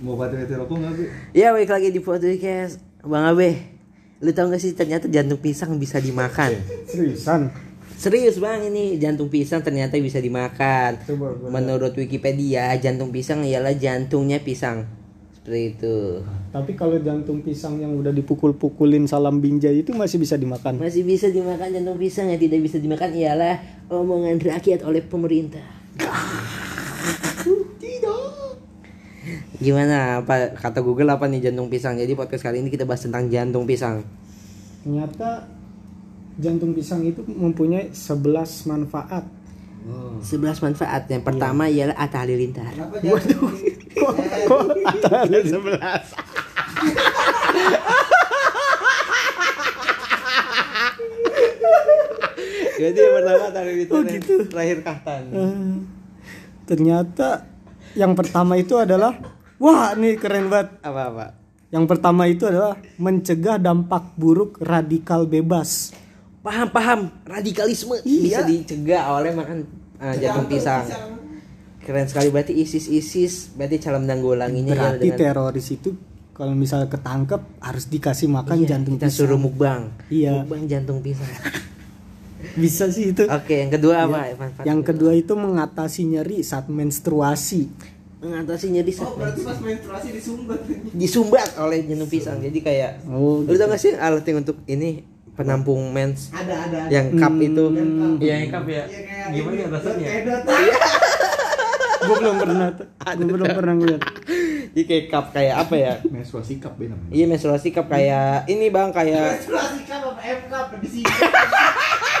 Mau batu-batu rokok nggak, Bi? Ya balik lagi di podcast Bang Abe Lu tau gak sih ternyata jantung pisang bisa dimakan Seriusan? Serius bang ini jantung pisang ternyata bisa dimakan Coba. Menurut Wikipedia jantung pisang ialah jantungnya pisang Seperti itu Tapi kalau jantung pisang yang udah dipukul-pukulin salam binjai itu masih bisa dimakan. Masih bisa dimakan jantung pisang yang tidak bisa dimakan ialah omongan rakyat oleh pemerintah Gimana? Apa kata Google apa nih jantung pisang? Jadi podcast kali ini kita bahas tentang jantung pisang. Ternyata jantung pisang itu mempunyai 11 manfaat. 11 manfaat. Yang pertama ialah Atta Halilintar. Waduh. Kok kok ada 11? Jadi yang pertama Atta Halilintar Oh, gitu. Terakhir Kahtan. Eh, Ternyata yang pertama itu adalah wah nih keren banget. Apa-apa Yang pertama itu adalah mencegah dampak buruk radikal bebas. Paham-paham Radikalisme Iya. Bisa dicegah oleh makan uh, jantung pisang Keren sekali berarti ISIS-ISIS Berarti cara menanggulanginya ya Berarti teroris itu kalau misalnya ketangkep harus dikasih makan Iya, jantung kita pisang. suruh mukbang Iya. Mukbang jantung pisang Bisa sih itu. Oke yang kedua apa manfaat Yang kedua itu mengatasi nyeri saat menstruasi. Mengatasi nyeri saat Berarti pas menstruasi disumbat. disumbat oleh jantung pisang jadi kayak Oh, lu tau gak sih alat yang untuk ini penampung mens Ada, ada. ada. yang cup itu Hmm. iya yang cup ya Iya, kayak gimana ini, rasanya data. gue belum pernah, gue belum pernah ngeliat. jadi kayak cup kayak apa ya Menstruasi cup ya namanya. iya menstruasi cup kayak ini bang kayak Menstruasi cup apa M cup di sini.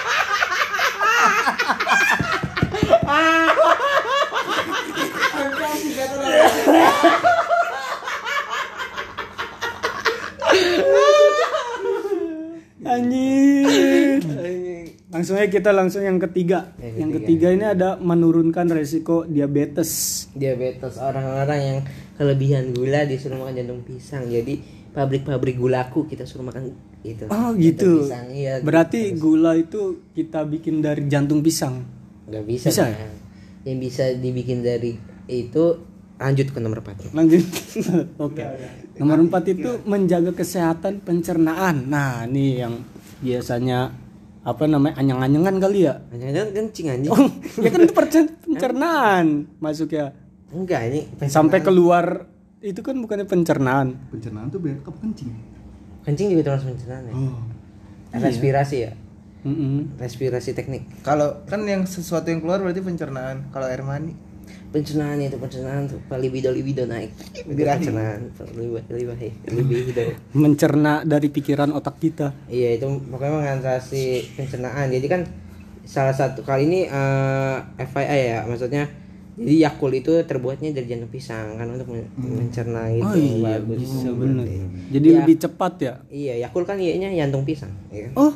Langsung aja kita langsung yang ketiga. Yang Yang ketiga. ketiga ini ada menurunkan resiko diabetes. diabetes orang-orang yang kelebihan gula disuruh makan jantung pisang jadi pabrik-pabrik gulaku kita suruh makan itu Oh jantung gitu. pisang iya Berarti gula itu kita bikin dari jantung pisang. nggak bisa, Bisa Bang. yang bisa dibikin dari itu lanjut ke nomor 4 Lanjut. Oke. Nomor empat itu menjaga kesehatan pencernaan. Nah, ini yang biasanya apa namanya anyang-anyangan kali ya. jangan kencing anjing Oh, ya kan itu pencernaan masuk ya. enggak ini Sampai keluar itu kan bukannya pencernaan. Pencernaan tuh biar kap kencing. kencing juga termasuk pencernaan ya Oh. respirasi ya Mm-mm. respirasi teknik Kalau kan yang sesuatu yang keluar berarti pencernaan. Kalau air mani pencernaan itu pencernaan tuh libido libido naik pencernaan libido libido Mencerna dari pikiran otak kita. Iya itu pokoknya mengatasi pencernaan. Jadi kan salah satu kali ini eh, FYI ya maksudnya jadi Yakult itu terbuatnya dari jantung pisang kan untuk men- mencerna itu Oh iya, bagus. bisa bener. Jadi Iya. lebih cepat ya. Iya Yakult kan iya jantung pisang. Iya. kan? Oh,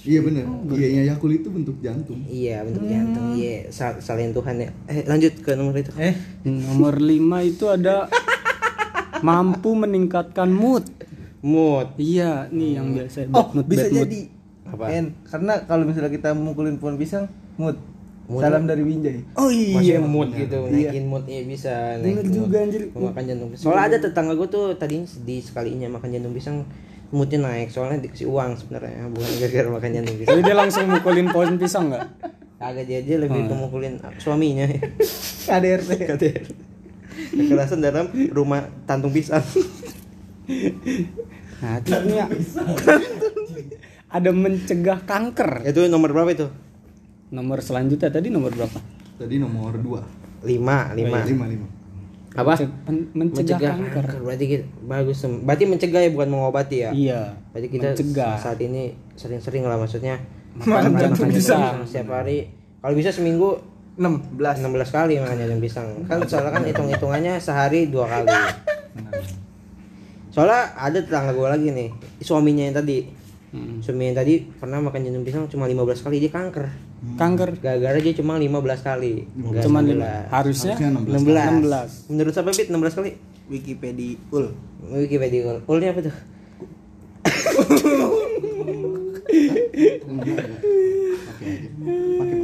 Iya bener. Iya Yakult itu bentuk jantung. Iya bentuk jantung. Iya sal- selain Tuhan ya. Eh lanjut ke nomor itu. eh nomor lima itu ada mampu meningkatkan mood. Mood. Iya, nih yang biasa. oh mood, bisa bad mood. jadi Apa? En, karena kalau misalnya kita mukulin pohon pisang mood Mood. salam dari Binjai Oh iya. Maksudnya mood gitu, naikin mood ya bisa Bener naikin juga, mood. anjir. Makan jantung pisang. Soalnya ada tetangga gue tuh tadinya sedih sekalinya makan jantung pisang moodnya naik soalnya dikasih uang sebenarnya bukan gara-gara makan jantung pisang. Jadi dia langsung mukulin pohon pisang nggak? Kagak dia dia lebih kemukulin suaminya. KDRT KDR. Kekerasan dalam rumah tantung pisang. Nah, itu ini ya. ada mencegah kanker. itu nomor berapa itu? Nomor selanjutnya tadi nomor berapa? Tadi nomor dua. Lima, lima. Lima lima. Apa? Menceg- men- mencegah, kanker. Berarti kita, bagus. Berarti mencegah ya bukan mengobati ya? Iya. Berarti kita mencegah. saat ini sering-sering lah maksudnya Makan jantung pisang. setiap hari. Kalau bisa seminggu 16 16 kali makan jantung pisang. Kan soalnya kan hitung-hitungannya sehari dua kali. Soalnya ada tetangga gue lagi nih, suaminya yang tadi. Hmm. Suaminya yang tadi pernah makan jantung pisang cuma 15 kali dia kanker. Kanker Gara-gara dia cuma 15 kali. Enggak cuman 16. lima. harusnya Harusnya 16. 16. Menurut siapa Pit 16 kali? Wikipedia ul Wikipedia ul. Ulnya apa tuh? Oke oke. Pakai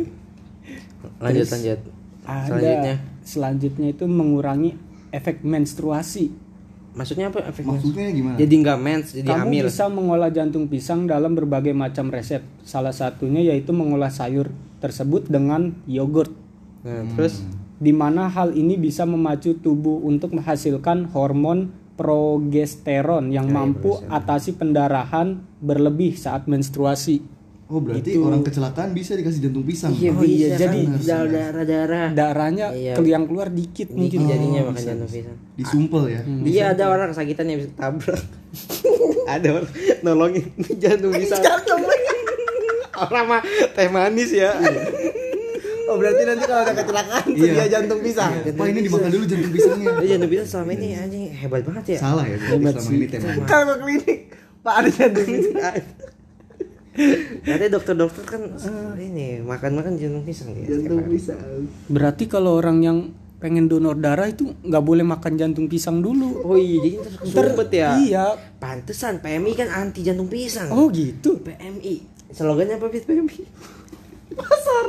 Lanjut lanjut. ada Selanjutnya selanjutnya itu mengurangi efek menstruasi. Maksudnya apa efeknya? Maksudnya gimana? Jadi nggak mens, jadi Kamu hamil. bisa mengolah jantung pisang dalam berbagai macam resep. Salah satunya yaitu mengolah sayur tersebut dengan yogurt. Nah, terus Di mana hal ini bisa memacu tubuh untuk menghasilkan hormon progesteron yang mampu atasi pendarahan berlebih saat menstruasi. Oh berarti Itu. orang kecelakaan bisa dikasih jantung pisang. iya Oh, iya, jadi kan darah-darah. Darahnya Iya. keliang keluar dikit Mungkin mungkin. jadinya Oh, makan bisa, jantung pisang. Disumpel ya. Iya ada orang kesakitan yang bisa ketabrak. ada orang nolongin jantung pisang. orang mah teh manis ya. Oh berarti nanti kalau ada kecelakaan Iya. sedia jantung pisang. Pak ini dimakan dulu jantung pisangnya. Dia jantung pisang selama ini anjing hebat banget ya. Salah ya berarti selama ini tema. Kalau ke klinik, Pak ada jantung pisang. Katanya dokter-dokter kan ini makan-makan jantung pisang ya. Jantung pisang. Berarti kalau orang yang pengen donor darah itu nggak boleh makan jantung pisang dulu. Oh iya jadi terus kesumpet ya. Iya. Pantesan PMI kan anti jantung pisang. Oh gitu. PMI. Slogannya apa Fit PMI? Pasar.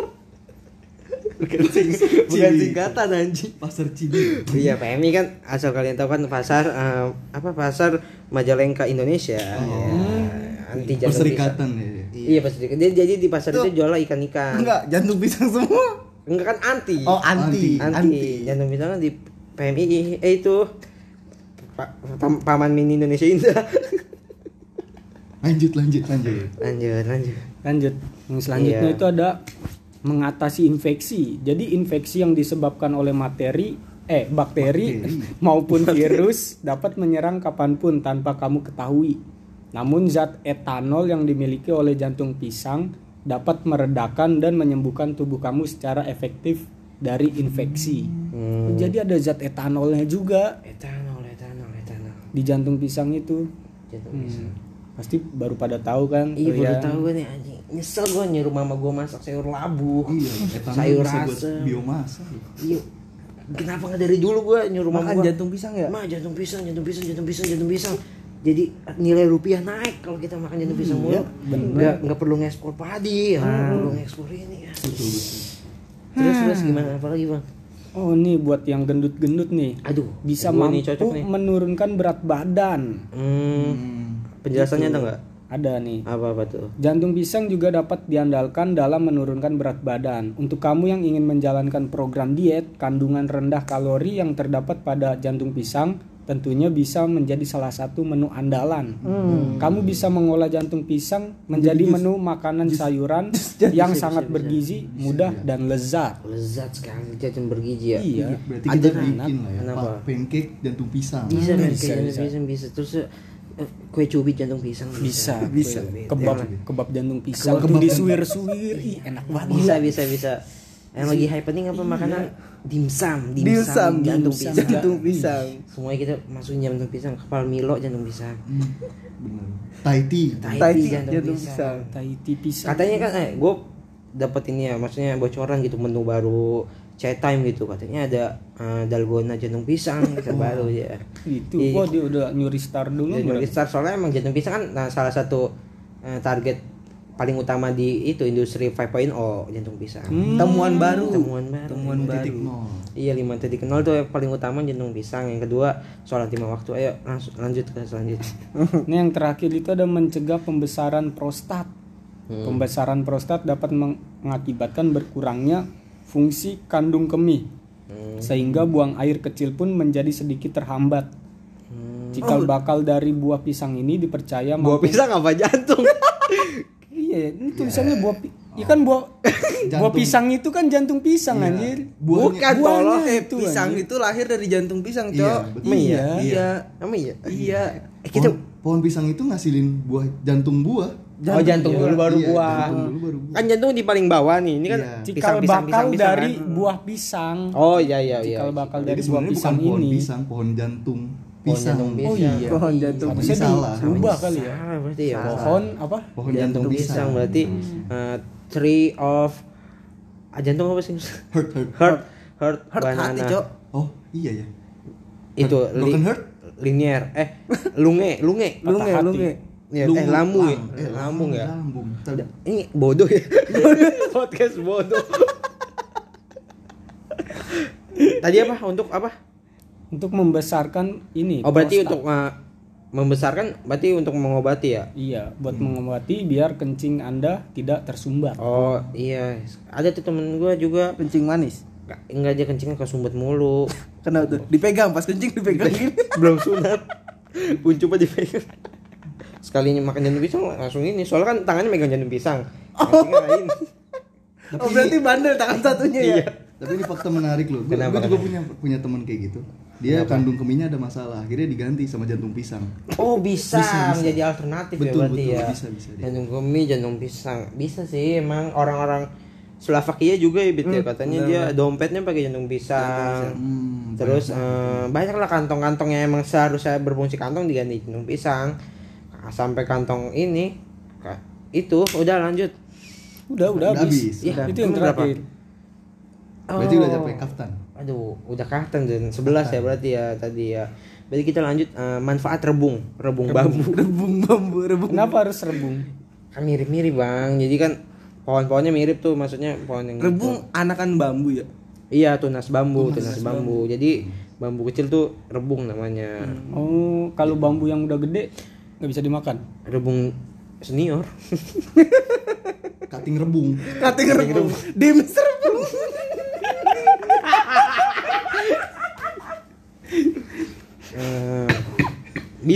Bukan, sing, bukan singkatan anjing. Pasar Cidi. Iya PMI kan asal kalian tahu kan pasar eh, apa pasar Majalengka Indonesia. Ya, anti jantung Perserikatan pisang. ya. Iya perserikatan. Jadi, jadi di pasar itu jual ikan-ikan. Enggak, jantung pisang semua. Enggak kan anti. Oh, anti. anti. Anti. Jantung pisang kan di PMI eh itu Pa- Pam- Paman Mini Indonesia Indah. Lanjut lanjut lanjut. lanjut lanjut. Lanjut. Yang selanjutnya Iya. itu ada mengatasi infeksi. Jadi infeksi yang disebabkan oleh materi eh bakteri, maupun virus dapat menyerang kapan pun tanpa kamu ketahui. Namun zat etanol yang dimiliki oleh jantung pisang dapat meredakan dan menyembuhkan tubuh kamu secara efektif dari infeksi. Hmm. Jadi ada zat etanolnya juga Etanol, etanol, etanol. di jantung pisang itu. Jantung pisang. Pasti baru pada tahu kan? Iya baru kalian? tahu gue nih anjing. Nyesel gue nyuruh mama gue masak sayur labu. Iya, etanol sayur bisa buat asem. biomasa. Iya. Kenapa nggak dari dulu gue nyuruh mama Makan gue? jantung pisang ya? Ma jantung pisang, jantung pisang, jantung pisang, jantung pisang. Jadi nilai rupiah naik kalau kita makan jantung pisang mulu. Nggak nggak perlu ngekspor padi, nggak perlu ngekspor ini ya. Betul betul. Terus terus gimana apa lagi bang? Oh nih buat yang gendut-gendut nih Aduh, bisa gua nih mampu cocok nih. menurunkan berat badan. Hmm, penjelasannya ada nggak? Ada nih. Apa apa tuh? Jantung pisang juga dapat diandalkan dalam menurunkan berat badan. Untuk kamu yang ingin menjalankan program diet, kandungan rendah kalori yang terdapat pada jantung pisang tentunya bisa menjadi salah satu menu andalan. Kamu bisa mengolah jantung pisang menjadi menu makanan sayuran yang sangat bergizi, mudah dan lezat. Lezat sekali jajan bergizi ya. Iya. Berarti kita Ada bikin lah ya. Kenapa? Pancake jantung pisang. Bisa Hmm, bisa, bisa. jantung pisang bisa. Terus eh, kue cubit jantung pisang Bisa, bisa. Kebab kebab jantung pisang, Kebab kebab Ih, enak banget. Bisa bisa bisa. Yang lagi happening apa makanan? Dimsum, Dimsum, jantung dimsum. pisang. Jantung pisang. Semuanya kita masukin jantung pisang, kepala Milo jantung pisang. Hmm, Thai tea tea, jantung, jantung pisang. pisang. Tahiti pisang. Katanya kan eh gue dapat ini ya, maksudnya bocoran gitu menu baru chat time gitu katanya ada eh, dalgona jantung pisang terbaru ya. Itu, Iya. gua dia udah nyuri star dulu. Ya, berarti. Nyuri Star soalnya emang jantung pisang kan nah, salah satu eh, target paling utama di itu industri 5.0 jantung pisang. Temuan baru. Temuan baru. Temuan baru. Iya lima titik nol tuh yang paling utama jantung pisang. Yang kedua sholat lima waktu. Ayo langsung lanjut ke selanjutnya. Ini yang terakhir itu ada mencegah pembesaran prostat. Hmm. Pembesaran prostat dapat meng- mengakibatkan berkurangnya fungsi kandung kemih. Hmm. Sehingga buang air kecil pun menjadi sedikit terhambat. Hmm. Cikal bakal dari buah pisang ini dipercaya Buah mampu- pisang apa jantung? Iya, ini tulisannya buah pi- Ya kan buah buah pisang itu kan jantung pisang Iya. anjir. Buahnya- Bukan buahnya tolong. Eh, itu, pisang anjir. itu lahir dari jantung pisang, Iya, Cok. betul. Emang iya? Iya. Emang iya? Iya. Eh, kita Pohon, pohon pisang itu ngasilin buah jantung buah. oh jantung dulu baru Iya, buah. jantung dulu baru buah. Kan jantung di paling bawah nih. Ini kan Iya. Cikal pisang pisang bakal pisang pisang dari kan. buah pisang. Oh iya iya iya. Cikal bakal Jadi dari buah sebenarnya bukan pisang pohon ini. pisang, pohon jantung Pohon pisang. jantung pisang. Oh iya. Pohon jantung Tapi Harusnya salah. diubah kali ya. Salah berarti ya. Pohon apa? Pohon jantung, pisang, berarti eh, tree of ah, jantung apa sih? Heart, heart. Heart heart, Heart banana. hati, Cok. Oh iya ya. Itu Broken heart? linier. Eh lunge, lunge. Lunge, hati. lunge. Ya, Lungu, eh lambung ya. Eh, lambung ya. Lambung. Ini bodoh ya. Podcast bodoh. Tadi apa? Untuk apa? Untuk membesarkan ini. Oh berarti prostat. untuk uh, membesarkan berarti untuk mengobati ya? Iya, buat mengobati biar kencing Anda tidak tersumbat. Oh iya, ada tuh temen gue juga Kencing manis. Nggak- enggak dia kencingnya kesumbat mulu. Kenapa tuh? Dipegang pas kencing dipegang. Belum sunat. Uncup aja dipegang. Sekalinya makan jantung pisang langsung ini. Soalnya kan tangannya megang jantung pisang. Kencingnya lain. Oh berarti bandel tangan satunya ya. Tapi ini fakta menarik loh. Gue Kenapa, juga kenapa? punya punya teman kayak gitu. Dia kandung kemihnya ada masalah, akhirnya diganti sama jantung pisang. Oh bisa, Bisa, bisa. menjadi alternatif Betul, ya berarti betul. ya. Bisa, bisa dia. Jantung kemih, jantung pisang. Bisa sih emang orang-orang Slovakia juga ya ya katanya dia dompetnya pakai jantung pisang. Hmm, Terus eh, banyak lah kantong-kantong yang emang seharusnya berfungsi kantong diganti jantung pisang. Nah, Sampai kantong ini itu udah lanjut. Udah, udah Udah habis. habis. Ya, Udah. itu yang Emang berapa? Berarti Oh. udah sampai kaftan. Aduh, udah kaftan dan 11 ya berarti ya tadi ya. Berarti kita lanjut eh, manfaat rebung, rebung bambu. Rebung bambu, rebung. Kenapa harus rebung? Kan mirip-mirip, Bang. Jadi kan pohon-pohonnya mirip tuh maksudnya pohon yang Rebung anakan bambu ya. Iya, tunas bambu, tunas, bambu. Jadi bambu kecil tuh rebung namanya. Oh, kalau bambu yang udah gede nggak bisa dimakan. Rebung senior. Cutting rebung. Kating rebung. Dims rebung.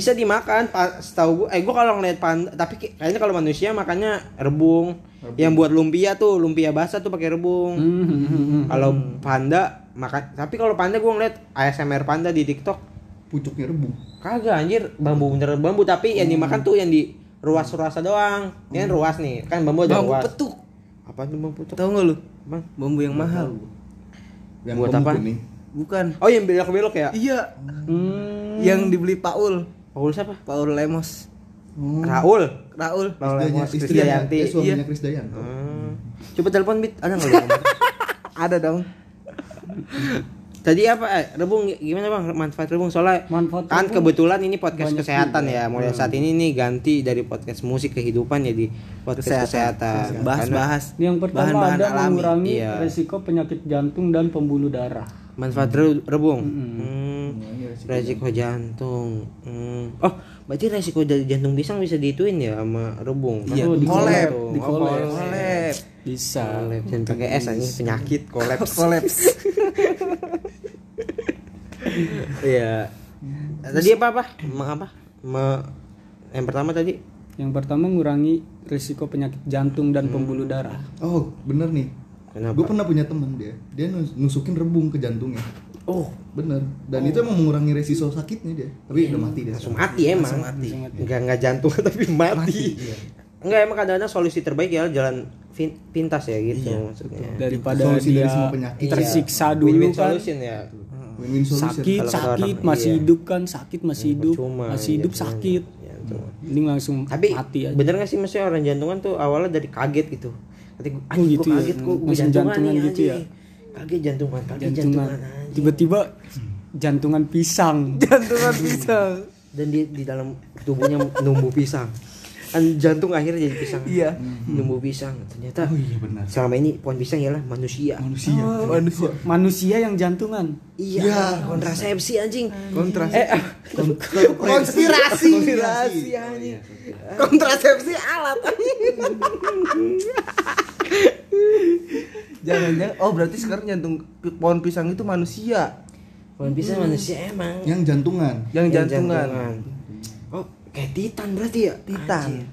Bisa dimakan pak setahu gue eh gue kalau ngeliat panda tapi kayaknya kalau manusia makannya rebung. yang buat lumpia tuh lumpia basah tuh pakai rebung Hmm. kalau panda makan tapi kalau panda gue ngeliat ASMR panda di TikTok Pucuknya rebung. kagak anjir bambu bener bambu tapi yang dimakan tuh yang di ruas-ruas doang ini kan ruas nih kan bambu ada Bambu ruas petuk. apa tuh bambu petuk Tahu nggak lu? Apaan? Bambu yang mahal. Yang Buat bambu apa? kuning. Bukan. oh yang belok-belok ya Iya, Hmm. yang dibeli Paul. Paul siapa Paul Lemos. Oh. Raul Raul. Paul Istrinya, Lemos istrinya, Krisdayanti eh, suaminya Iya. Chris Dayanto. Hmm. Coba telepon Bit, ada nggak? Ada dong. Tadi apa? Eh, rebung gimana bang? Manfaat rebung soalnya Manfaat kan rebung kebetulan ini podcast banyak kesehatan juga. ya. Mulai saat ini nih ganti dari podcast musik kehidupan jadi podcast kesehatan. Karena- Bahas-bahas. Yang pertama Bahan-bahan ada alami. mengurangi Iya. resiko penyakit jantung dan pembuluh darah. manfaat re- rebung. Hmm. Resiko jantung. Hmm. Oh, berarti resiko dari jantung pisang bisa diituin ya sama rebung. Kan? Iya, Oh, di collab. Di Di collab. Collab. Bisa. Collab. Jangan pakai S anjing penyakit kolaps. Kolaps. Iya. Tadi apa apa? Emang apa? Me- yang pertama tadi Yang pertama mengurangi risiko penyakit jantung dan pembuluh darah. Oh, bener nih. Kenapa? Gue pernah punya teman dia. Dia nus- nusukin rebung ke jantungnya. Oh, Bener. Dan itu emang mengurangi resiko sakitnya dia. Tapi udah mati dia. langsung mati emang. Enggak enggak jantung tapi mati. Enggak emang kadang-kadang solusi terbaik ya jalan pintas ya gitu maksudnya. Daripada Solusi dia dari semua penyakit. tersiksa Iya. dulu Win-win kan. solution ya. Win-win solution. Sakit, Kalau sakit, orang, masih iya. hidup kan, sakit masih hidup, Percuma, masih hidup jantungan. sakit. Jantung. Ini langsung Tapi mati aja. bener gak sih maksudnya orang jantungan tuh awalnya dari kaget gitu. Ketika Oh, gitu ya? kaget kok gue Langsung jantungan, jantungan nih, gitu ya? Kaget jantungan, kaget jantungan. jantungan. Tiba-tiba jantungan pisang. Jantungan pisang. dan di di dalam tubuhnya numbuh pisang. Kan jantung akhirnya jadi pisang. Iya. Numbuh pisang. Ternyata Oh iya benar. selama ini pohon pisang ialah manusia. Manusia. Manusia. Manusia yang jantungan. Iya, kontrasepsi anjing. Kontrasepsi. Eh, ah, Konspirasi. konspirasi anjing. Kontrasepsi alat. Jangan-jangan oh berarti sekarang jantung pohon pisang itu manusia. Pohon pisang manusia emang. Yang jantungan. Yang Yang jantungan. Oh, kayak Titan berarti ya? Titan. Anjir.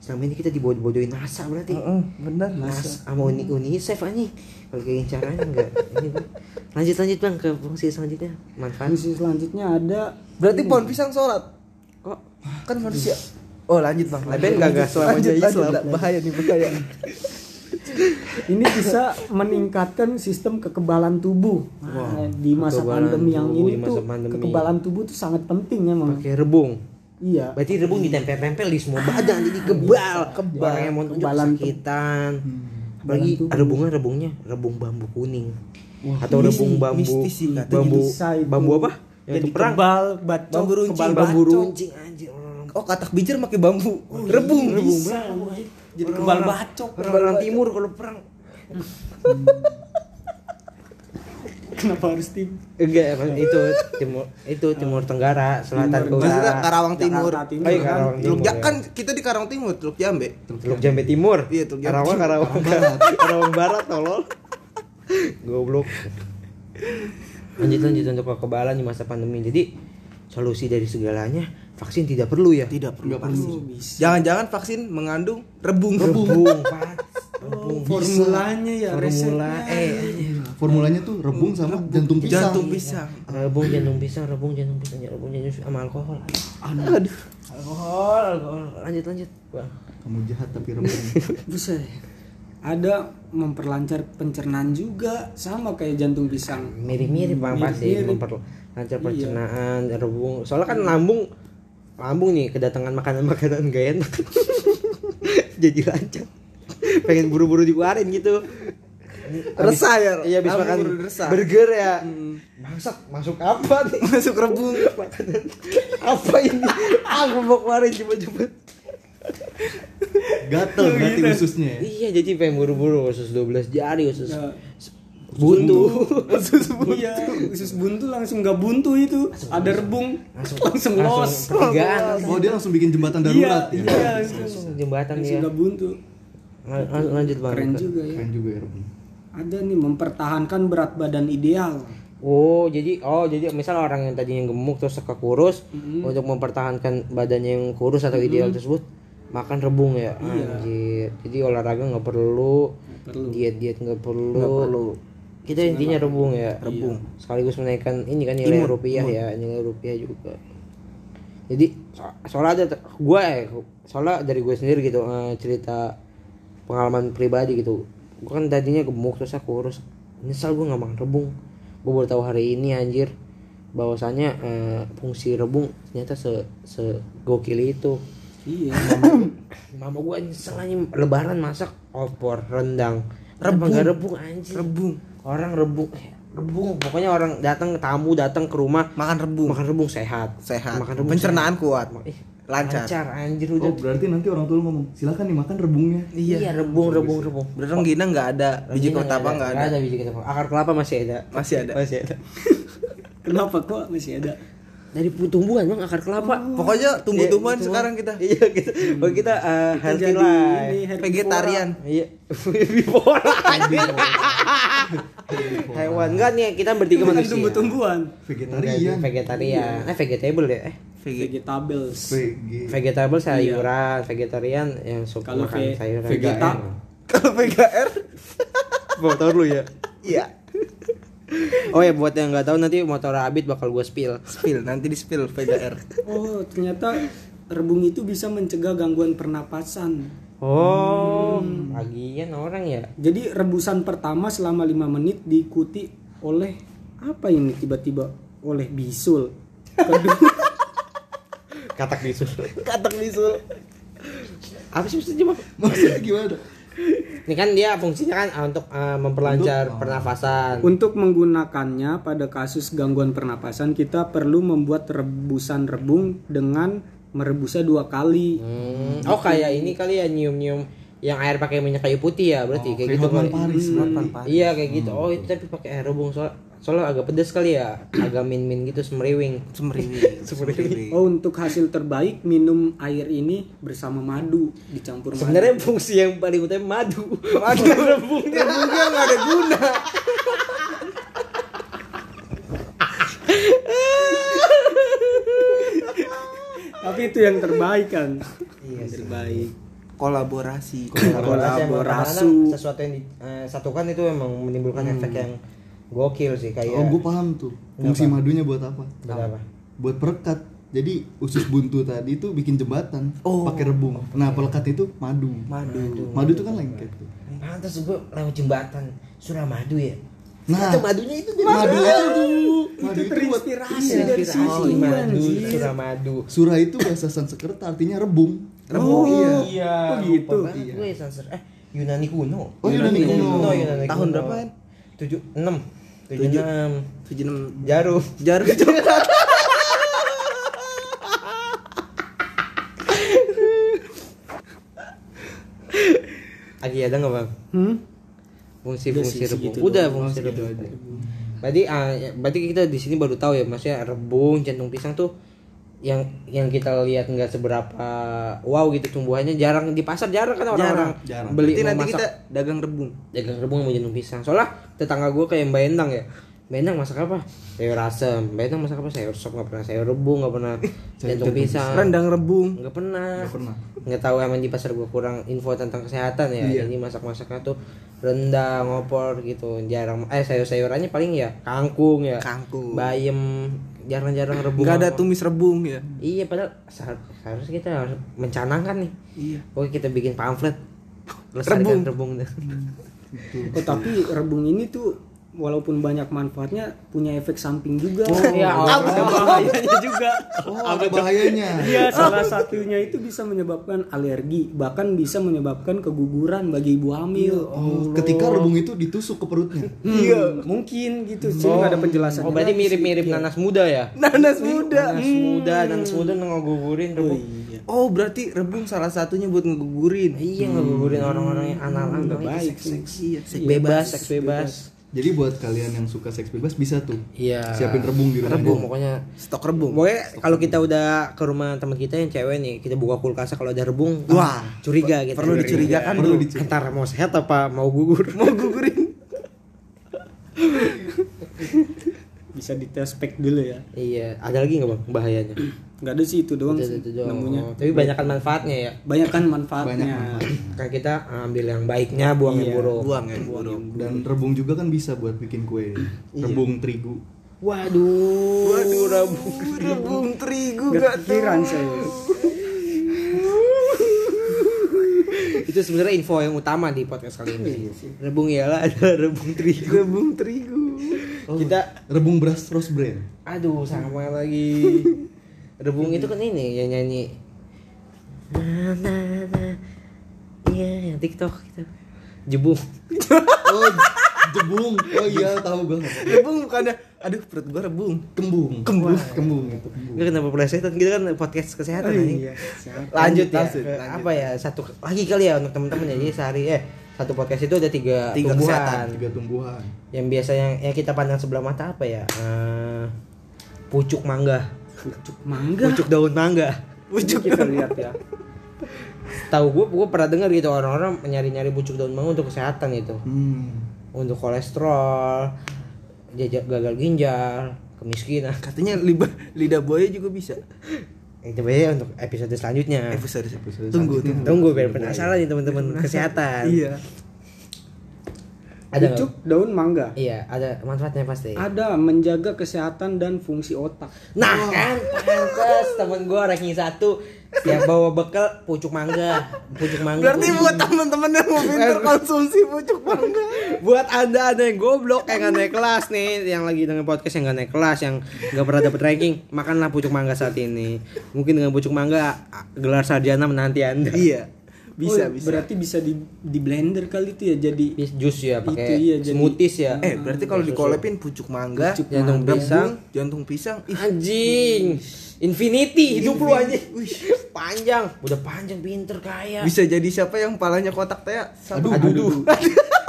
Selama ini kita dibodoh-bodohin NASA berarti. Heeh, bener. NASA sama Uni UNICEF anjing. Kalau kayak caranya enggak. Ini, Bang. lanjut lanjut Bang ke fungsi selanjutnya. Manfaat. Fungsi selanjutnya ada Berarti pohon pisang sholat. Kok Kan manusia. Oh lanjut bang. Enggak enggak selama lanjut, jadi lanjut, Islam. bahaya nih bahaya. Ini bisa meningkatkan sistem kekebalan tubuh. Nah, di masa kekebalan pandemi yang tubuh, ini tuh pandemi. kekebalan tubuh tuh sangat penting emang. pakai rebung. Iya. Berarti rebung ditempel-tempel di semua badan jadi kebal. Kebal. Orang yang mau tunjuk kesakitan. Apalagi tubuh. rebungnya rebungnya rebung bambu kuning. Atau ini rebung sih, bambu mistis sih bambu bambu apa? Yang Jadi perang. kebal, bacok, Bambu runcing, kebal bambu runcing anjir. Oh katak bijar pakai bambu. rebung. rebung Bisa. bambu. Jadi kebal bacok. Orang-orang timur kalau perang Kenapa harus tim? Enggak, itu timur itu timur tenggara, selatan Timur. Maksudnya. Karawang Timur. Jakarta Timur Oh iya, kan? Karawang Teluk Timur. Ja- ya. kan kita di Karawang Timur, Teluk Jambe. Teluk Jambe Timur. Iya, Teluk Jambe Karawang. Karawang, Karawang, Karawang Barat, tolol. Goblok. Lanjut lanjut untuk kekebalan di masa pandemi. Jadi solusi dari segalanya vaksin tidak perlu ya. Tidak perlu. Perlu. Jangan-jangan vaksin mengandung rebung. Rebung, Pak. Rebung. Formulanya ya, Formula eh Formulanya tuh rebung sama jantung pisang. Jantung pisang. rebung jantung pisang, rebung jantung pisang, rebung jantung pisang sama alkohol. Aduh. Alkohol, alkohol. Lanjut lanjut. Bang. Kamu jahat tapi rebung. Buset. Ada memperlancar pencernaan juga sama kayak jantung pisang. mirip-mirip bang pasti Mirip-mirip. Memperlancar Iya. pencernaan rebung soalnya kan lambung lambung nih kedatangan makanan-makanan gak enak. Jadi lancar pengen buru-buru dikeluarin gitu. Resah ya? iya habis Lambung makan burger ya. Masak masuk apa nih? Masuk rebung. makanan. Apa ini? Aku mau keluarin cepet-cepet Gatel berarti ususnya ya. iya jadi pengen buru-buru usus 12 jari usus Ya, buntu Iya, usus buntu langsung nggak buntu itu. Ada rebung langsung langsung los. pertigaan Oh dia langsung bikin jembatan Iya, darurat ya. iya, langsung, langsung jembatan langsung dia nggak buntu. Lan- lan- lanjut bang Keren juga ya. Keren juga ya rebung. Ada nih mempertahankan berat badan ideal. Oh, jadi oh jadi misal orang yang tadinya gemuk terus ke kurus untuk mempertahankan badannya yang kurus atau ideal tersebut makan rebung ya. Anjir. Jadi olahraga nggak perlu, perlu. diet-diet nggak perlu. Kita intinya rebung ya. Rebung. Sekaligus menaikkan ini kan nilai rupiah ya, nilai rupiah juga. Jadi so- soalnya ada gue eh, soalnya dari gue sendiri gitu eh, cerita pengalaman pribadi gitu. Gue kan tadinya gemuk terus aku kurus. Nyesal gue nggak makan rebung. Gue baru tahu hari ini anjir bahwasanya eh, fungsi rebung ternyata se se gokil itu. Iya. Mama gue nyesel aja lebaran masak opor rendang. Rebung gak rebung anjir. Rebung. Orang rebung eh, rebung pokoknya orang datang tamu datang ke rumah Makan rebung. makan rebung sehat. Sehat. Makan rebung Pencernaan sehat. kuat. Ih, Lancar. lancar anjir Oh udah berarti nanti orang tua lu ngomong silakan nih makan rebungnya. iya. rebung rebung rebung Berarti Gina nggak ada, biji kelapa nggak ada. ada biji kelapa akar kelapa masih ada Masih ada. masih ada Kenapa kok masih ada? Dari tumbuhan bang akar kelapa. Pokoknya tumbuh-tumbuhan Iya, sekarang kita. iya kita oh, kita uh, healthy jadi life. Vegetarian. iya. Hewan. Enggak nih kita bertiga manusia. tumbuh-tumbuhan. Vegetarian. vegetarian. eh vegetable ya? Eh Vegetables. Vegetable sayuran vegetarian yang suka makan sayuran. Vegeta. Kalau VGR, motor lu ya? Iya. Oh ya buat yang nggak tahu nanti motor Abid bakal gue spill Spill, nanti di spill VGR. Oh, ternyata rebung itu bisa mencegah gangguan pernapasan. oh bagian orang ya Jadi rebusan pertama selama 5 menit diikuti oleh apa ini tiba-tiba oleh bisul. Kedua, katak bisul Katak bisul. apa sih maksudnya Maksudnya gimana? Ini kan dia fungsinya kan ah, untuk ah, memperlancar pernafasan untuk menggunakannya pada kasus gangguan pernapasan kita perlu membuat rebusan rebung dengan merebusnya dua kali. Hmm, oh kayak ini kali ya nyium-nyium yang air pakai minyak kayu putih ya berarti kayak kayak gitu Hotman kali. Paris, Hmm, Iya kayak gitu. Oh itu tapi pakai air rebung soal soalnya agak pedes kali ya, agak min-min gitu semeriwing. Semeriwing. Semeriwing. Oh untuk hasil terbaik minum air ini bersama madu dicampur madu. Sebenarnya fungsi yang paling utama madu. Madu rebungnya. Rebungnya nggak ada guna. Tapi itu yang terbaik kan. Iya yang terbaik. Kolaborasi. Kolaborasi Kolaborasi. kadang-kadang sesuatu yang disatukan itu emang menimbulkan efek yang gokil sih kayak Oh gue paham tuh. Fungsi madunya buat apa? Buat apa? Buat perekat. Jadi usus buntu tadi itu bikin jembatan Oh. pakai rebung. Nah pelekat itu madu. Madu. Madu itu kan lengket tuh. Pantas gue lewat jembatan Suramadu ya. Nah, Itu madunya itu dari madu mana? itu, madu itu terinspirasi Iya, dari situ madu. Suramadu. Surah itu bahasa Sanskerta artinya rebung. Oh, iya. Oh gitu. Banget gue Sanser. Eh, Yunani kuno. Oh, Yunani kuno. Yunani Tahun kuno. berapaan? Tujuh enam. Tujuh enam. Tujuh enam Jarum. jarum. Lagi ada nggak bang? Hmm? Fungsi Udah fungsi sih, rebung. Udah fungsi Oh, segitu rebung. Berarti ah, ya, berarti kita di sini baru tahu ya maksudnya rebung, jantung pisang tuh yang yang kita lihat nggak seberapa wow gitu tumbuhannya jarang di pasar jarang kan orang-orang. Jarang. beli Berarti mau nanti masak. kita dagang rebung. dagang rebung sama jantung pisang. Soalnya tetangga gue kayak Mbak Endang ya. Mbak Endang masak apa? Sayur asem. Mbak Endang masak apa? Sayur sop nggak pernah. Sayur rebung nggak pernah. Jantung pisang. Rendang rebung. nggak pernah. Nggak pernah. nggak tahu emang di pasar gue kurang info tentang kesehatan ya. Iya. jadi masak masaknya tuh rendang opor gitu. Jarang. Eh sayur sayurannya paling ya kangkung ya. Kangkung. bayam jarang-jarang rebung Enggak ada tumis rebung ya. iya padahal seharusnya seharusnya kita harus mencanangkan nih Iya. Pokoknya kita bikin pamflet Lestarikan rebung dah. Oh tapi rebung ini tuh walaupun banyak manfaatnya punya efek samping juga. Oh, iya, ada bahayanya juga. Oh, ada bahayanya. Iya, salah satunya itu bisa menyebabkan alergi, bahkan bisa menyebabkan keguguran bagi ibu hamil. Oh, ketika rebung itu ditusuk ke perutnya. Iya, mungkin gitu. Sini nggak ada penjelasan. Oh berarti mirip-mirip nanas muda ya? Nanas muda. Nanas muda, nanas muda ngegugurin rebung. Iya. Oh, berarti rebung salah satunya buat ngegugurin. Iya ngegugurin orang-orang yang anal-anal itu baik seks, sih. seks, seks bebas, seks bebas. Jadi buat kalian yang suka seks bebas bisa tuh Iya. siapin rebung di rumah. Rebung pokoknya. Stok rebung. Pokoknya kalau kita udah ke rumah teman kita yang cewek nih, kita buka kulkasnya kalau ada rebung, Wah, curiga gitu. perlu dicurigakan Perlu dicurigakan. Antara mau sehat apa mau gugur. Mau gugurin. Bisa diteспek dulu ya. iya, ada lagi nggak bang bahayanya? Nggak ada sih itu doang Itu- sih itu doang. nemunya. Oh, Tapi banyak manfaatnya ya. Banyak kan manfaatnya. Banyak manfaat. Kayak kita ambil yang baiknya, buang yang Iya. buruk. Buang ya, buruk. Dan rebung juga kan bisa buat bikin kue. Rebung terigu. Waduh, waduh, rebung. Rebung terigu Nggak gak tuh. kepikiran saya. Itu sebenarnya info yang utama di podcast kali ini. Rebung ialah ada rebung terigu. Rebung terigu. Kita Rebung beras rose brand. aduh sama lagi. Rebung itu kan ini yang nyanyi. Na, na, na. Iya, yang TikTok gitu. Jebung. Oh, jebung. Oh iya, tahu gua. Rebung bukannya aduh perut gua rebung. Kembung. Kembung. Kembung itu. Enggak kenapa plesetan gitu kan podcast kesehatan Oh, ini. iya. Siap. Lanjut ya. Lanjut, lanjut. Apa ya? Satu lagi kali ya untuk teman-teman ya. Jadi sehari eh satu podcast itu ada tiga, Tiga tumbuhan. kesehatan, Tiga tumbuhan. Yang biasa yang, yang kita pandang sebelah mata apa ya? Eh, pucuk mangga. Pucuk mangga. Pucuk daun mangga. Pucuk kita lihat ya. Tahu gue, gue pernah dengar gitu orang-orang nyari-nyari pucuk daun mangga untuk kesehatan itu, Hmm. untuk kolesterol, jajak gagal ginjal, kemiskinan. Katanya lidah lidah buaya juga bisa. Itu ya untuk episode selanjutnya. Episode Episode Tunggu, selanjutnya. Tunggu biar penasaran nih teman-teman kesehatan. Iya. Ada? Pucuk daun mangga. Iya, ada manfaatnya pasti. Ada menjaga kesehatan dan fungsi otak. Nah kan, pantes temen gue ranking satu ya bawa bekal pucuk mangga, pucuk mangga. Berarti buat teman-teman yang mau pinter konsumsi pucuk mangga. buat anda anda yang goblok yang gak naik kelas nih yang lagi dengan podcast yang gak naik kelas yang gak pernah dapet ranking makanlah pucuk mangga saat ini mungkin dengan pucuk mangga gelar sarjana menanti anda Iya. Bisa, Oh, bisa. Berarti bisa di, di blender kali itu ya jadi jus ya pakai iya, smoothies ya. Eh, berarti kalau dikolepin pucuk mangga, Pucuk jantung mangga. pisang. Jantung pisang, ih, anjing. Infinity hidup lu anjing. panjang. Udah panjang pinter kaya. Bisa jadi siapa yang palanya kotak teh? Aduh, aduh,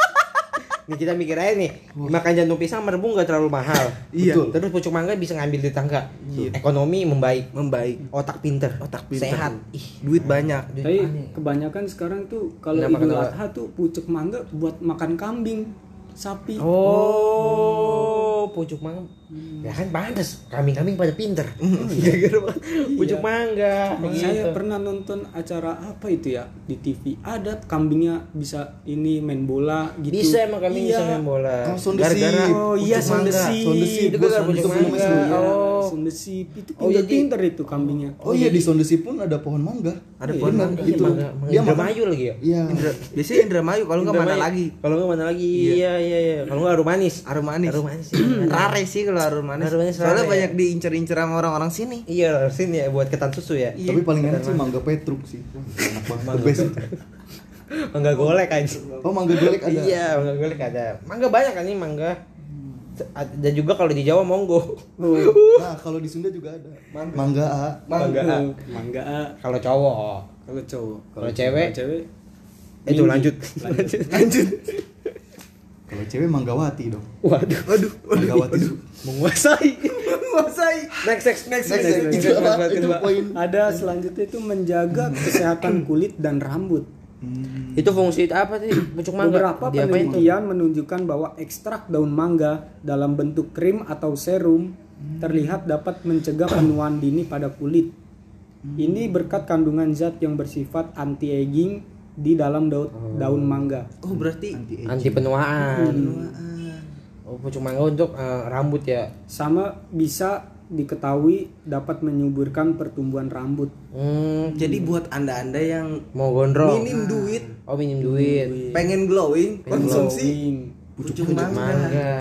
Nih kita mikir aja nih, makan jantung pisang merebung gak terlalu mahal. Iya. Betul. Terus pucuk mangga bisa ngambil di tangga. Ekonomi membaik, Membaik, otak pinter, otak pintar. sehat. Ih, duit banyak. duit Tapi aneh. kebanyakan sekarang tuh kalau Idul kenapa? Adha tuh pucuk mangga buat makan kambing, sapi. Oh, pucuk mangga. Ya kan pantes, kambing-kambing pada pinter. Gara-gara makan pucuk mangga. Saya gitu. pernah nonton acara apa itu ya di TV. Ada kambingnya bisa ini main bola gitu. Bisa emang kambing Iya. bisa main bola. Oh, Gara-gara sheep. Oh iya Pucuk mangga. the sheep. Itu kan pucuk mangga. Iya, Oh. sheep. Itu Oh, jadi- pinter itu kambingnya. Oh iya di Sondesi pun ada pohon mangga. Ada Iya, pohon mangga. Iya, itu. mangga, mangga Dia. Indramayu lagi ya. Iya. Indra, biasanya Indramayu kalau nggak mana lagi? Kalau nggak mana lagi? Iya, iya, iya. Kalau nggak harum manis. Harum manis. Harum manis. iya. Rare sih kalau harum manis. Harum manis Soalnya rare. banyak diincer-incer sama orang-orang sini. Iya, sini ya buat ketan susu ya. Tapi paling enak sih mangga petruk sih. Enak banget. The best. Mangga golek aja. Oh mangga golek ada. Iya, mangga golek ada. Mangga banyak kan nih mangga. Dan juga kalau di Jawa monggo. Nah kalau di Sunda juga ada. Mangga A. Mangga. Mangga ah, Kalau cowok. kalau cowok. Kalau cewek? Cewek Itu lanjut. lanjut. Lanjut. Kalau cewek manggawati dong. Waduh, Waduh, Manggawati su- menguasai. Menguasai. Next, next, next, Next, next, itu apa? Itu poin. Ada selanjutnya itu menjaga kesehatan kulit dan rambut. Itu fungsi apa sih? Pucuk mangga. Beberapa tuh? penelitian menunjukkan bahwa ekstrak daun mangga dalam bentuk krim atau serum terlihat dapat mencegah penuaan dini pada kulit. Ini berkat kandungan zat yang bersifat anti-aging di dalam daun, daun mangga. Oh, berarti Anti penuaan. Oh, pucuk mangga untuk eh, rambut ya. Sama bisa diketahui dapat menyuburkan pertumbuhan rambut. Hmm, jadi buat Anda-anda yang mau gondrong. minim duit, Oh, minim duit. pengen glowing, konsumsi Glowing. pucuk mangga. Mangga.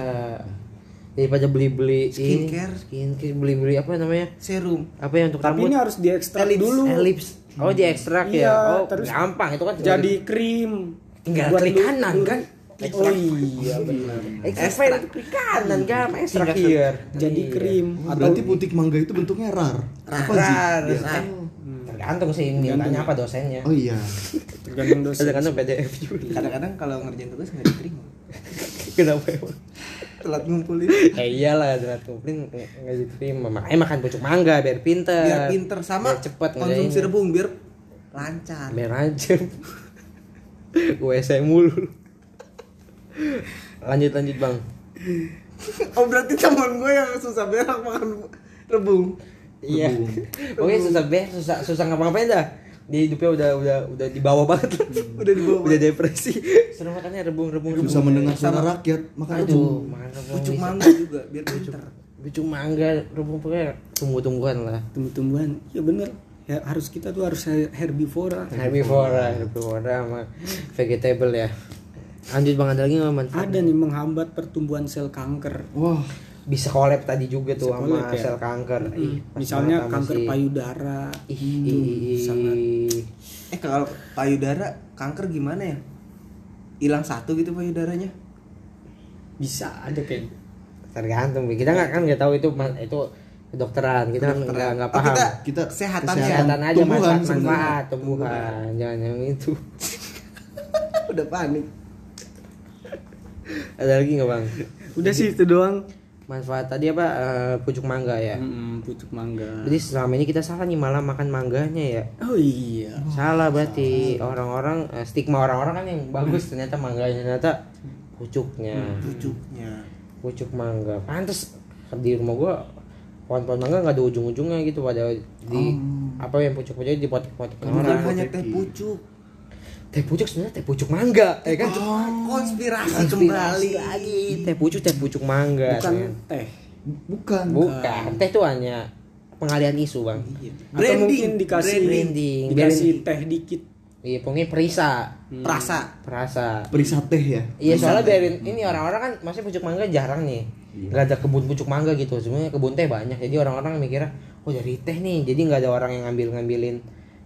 Daripada beli-beli ini, Skincare. skincare beli-beli apa namanya? Serum. Apa yang untuk Tapi rambut? ini harus diekstrak Elips. dulu. Elips. Oh, diekstrak Iya, ya. Oh, terus gampang itu kan Jadi krim. tinggal Buat klik kanan lu- kan. Oh iya benar. Ekstrak klik kanan kan, ekstrak here. Jadi krim Oh, atau berarti putik mangga itu bentuknya rar. Apa sih? Rar. Iya. Eh, Tergantung sih mintanya apa dosennya. Oh iya. tergantung dosis. Tergantung PDF juga. Kadang-kadang kalau ngerjain tugas nggak diterima. Kenapa emang? Telat ngumpulin. Ya iyalah, telat kumpulin nggak diterima. Makanya makan pucuk mangga biar pinter. Biar pinter sama Biar cepet konsumsi rebung biar lancar. Biar aja. WC mulu. Lanjut lanjut bang. Oh berarti teman gue yang susah berak makan rebung. Iya. Oke susah beh, susah susah ngapa-ngapain dah. Di hidupnya udah udah udah di bawah banget. Udah di bawah udah depresi. Seru makannya rebung-rebung. Susah mendengar suara rakyat, makan Aduh, rebung. makan rebung. Pucuk bisa. mangga juga biar pinter. Pucuk mangga, rebung pokoknya tumbuh-tumbuhan lah. tumbuh-tumbuhan. Ya bener. Ya harus kita tuh harus herbivora. Herbivora, herbivora sama vegetable ya. Lanjut bang ada lagi nggak manfaat? Ada nih menghambat pertumbuhan sel kanker. Wah, Bisa collab tadi juga tuh sama collab ya? sel kanker. Ih, pas Misalnya sama kanker si- payudara. Ih, ih, ih, sangat. Eh kalau payudara kanker gimana ya? Hilang satu gitu payudaranya? Bisa ada kayak tergantung kita nggak kan nggak tahu itu itu kedokteran kita nggak nggak Oh, paham kita kita kesehatan kesehatan aja Tumbuhan manfaat tumbuhan jangan yang itu udah panik. ada lagi nggak bang Udah sih itu doang. Manfaat tadi apa? Eh, pucuk mangga ya? Mm-mm, pucuk mangga. jadi selama ini kita salah nih malah makan mangganya ya? Oh iya. salah berarti. Orang-orang eh, stigma orang-orang kan yang bagus ternyata mangganya ternyata pucuknya. Pucuknya. pucuk mangga. Pantes di rumah gua pohon-pohon mangga nggak ada ujung-ujungnya gitu pada di apa yang pucuk-pucuk di pot-pot Bukan orang. hanya teh pucuk. Teh pucuk sebenarnya teh pucuk mangga ya kan Konspirasi, Konspirasi kembali. lagi teh pucuk teh pucuk mangga Bukan teh. bukan. bukan teh itu hanya pengalian isu bang Atau mungkin dikasih Branding. dikasih teh dikit. iya pokoknya perisa Perasa. perasa Perisa teh ya. Iya soalnya biarin ini orang-orang kan masih pucuk mangga jarang nih. Gak ada kebun pucuk mangga gitu. Sebenarnya kebun teh banyak. Jadi orang-orang mikirnya oh dari teh nih. Jadi nggak ada orang yang ngambil-ngambilin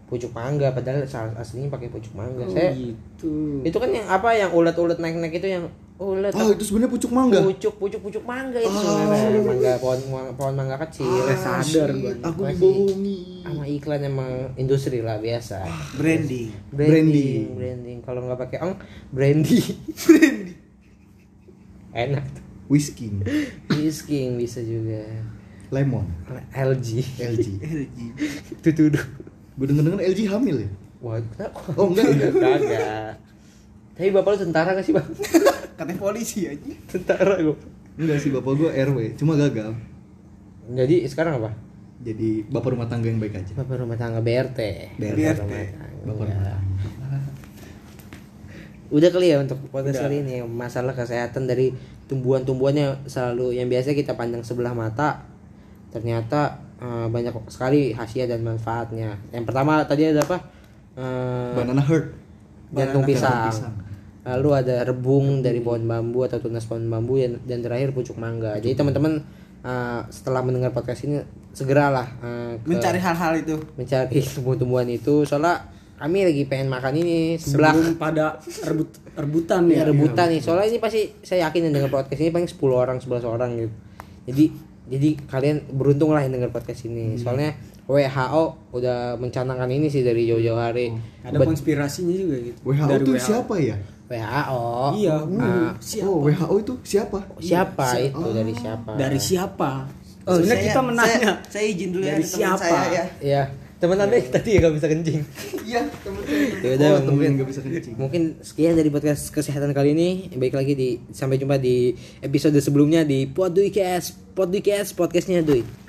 pucuk mangga padahal aslinya pakai pucuk mangga. Saya Gitu. itu kan yang apa yang ulet-ulet naik-naik itu yang ulet Oh, itu sebenarnya pucuk mangga. pucuk pucuk pucuk mangga itu sebenarnya mangga pohon pohon mangga kecil. sadar Shit, gua. Aku dibohongi. Sama iklan emang industri lah biasa. Branding. Branding, branding. Kalau nggak pakai ong, brandy. Enak tuh. Whisky, Whisking bisa juga. lemon, LG. LG. LG. Tutudu. Gue denger-denger LG hamil ya? Wah, kenapa? Oh, enggak, enggak. Kagak. Tapi bapak lu tentara gak sih, Bang? Katanya polisi aja. Tentara gua. Enggak sih, bapak gue RW, cuma gagal. Jadi sekarang apa? Jadi bapak rumah tangga yang baik aja. Bapak rumah tangga BRT. BRT. Bapak rumah tangga. Bapak Ya. rumah tangga. Udah kali ya untuk podcast kali ini masalah kesehatan dari tumbuhan-tumbuhannya selalu yang biasa kita pandang sebelah mata ternyata eh, banyak sekali khasiat dan manfaatnya. Yang pertama tadi ada apa? Eh, Banana Heart. jantung Banana pisang. pisang. Lalu ada rebung dari pohon bambu atau tunas pohon bambu dan, dan terakhir pucuk mangga. Jadi teman-teman eh, setelah mendengar podcast ini segeralah eh, ke- Mencari hal-hal itu. mencari tumbuh-tumbuhan itu soalnya kami lagi pengen makan ini sebelah Sebelum pada rebut rebutan ya, ya. rebutan nih soalnya ini pasti saya yakin yang dengar podcast ini paling 10 orang 11 orang gitu jadi jadi kalian beruntung lah yang dengar podcast ini soalnya WHO udah mencanangkan ini sih dari jauh-jauh hari. Ada konspirasinya juga gitu. WHO Dari itu WHO. siapa ya? WHO. Iya, Nah, Oh, WHO itu siapa? siapa itu dari siapa? Dari siapa? Oh, Sebenarnya kita menanya. Saya, saya izin dulu ya Dari teman siapa? saya ya. Ya, teman anda tadi ya gak bisa kencing. Iya, saya. Ya udah, oh, mungkin- yang gak bisa kencing. Mungkin sekian dari podcast kesehatan kali ini. Baik lagi di sampai jumpa di episode sebelumnya di Podduicast. Podduicast podcastnya Dui.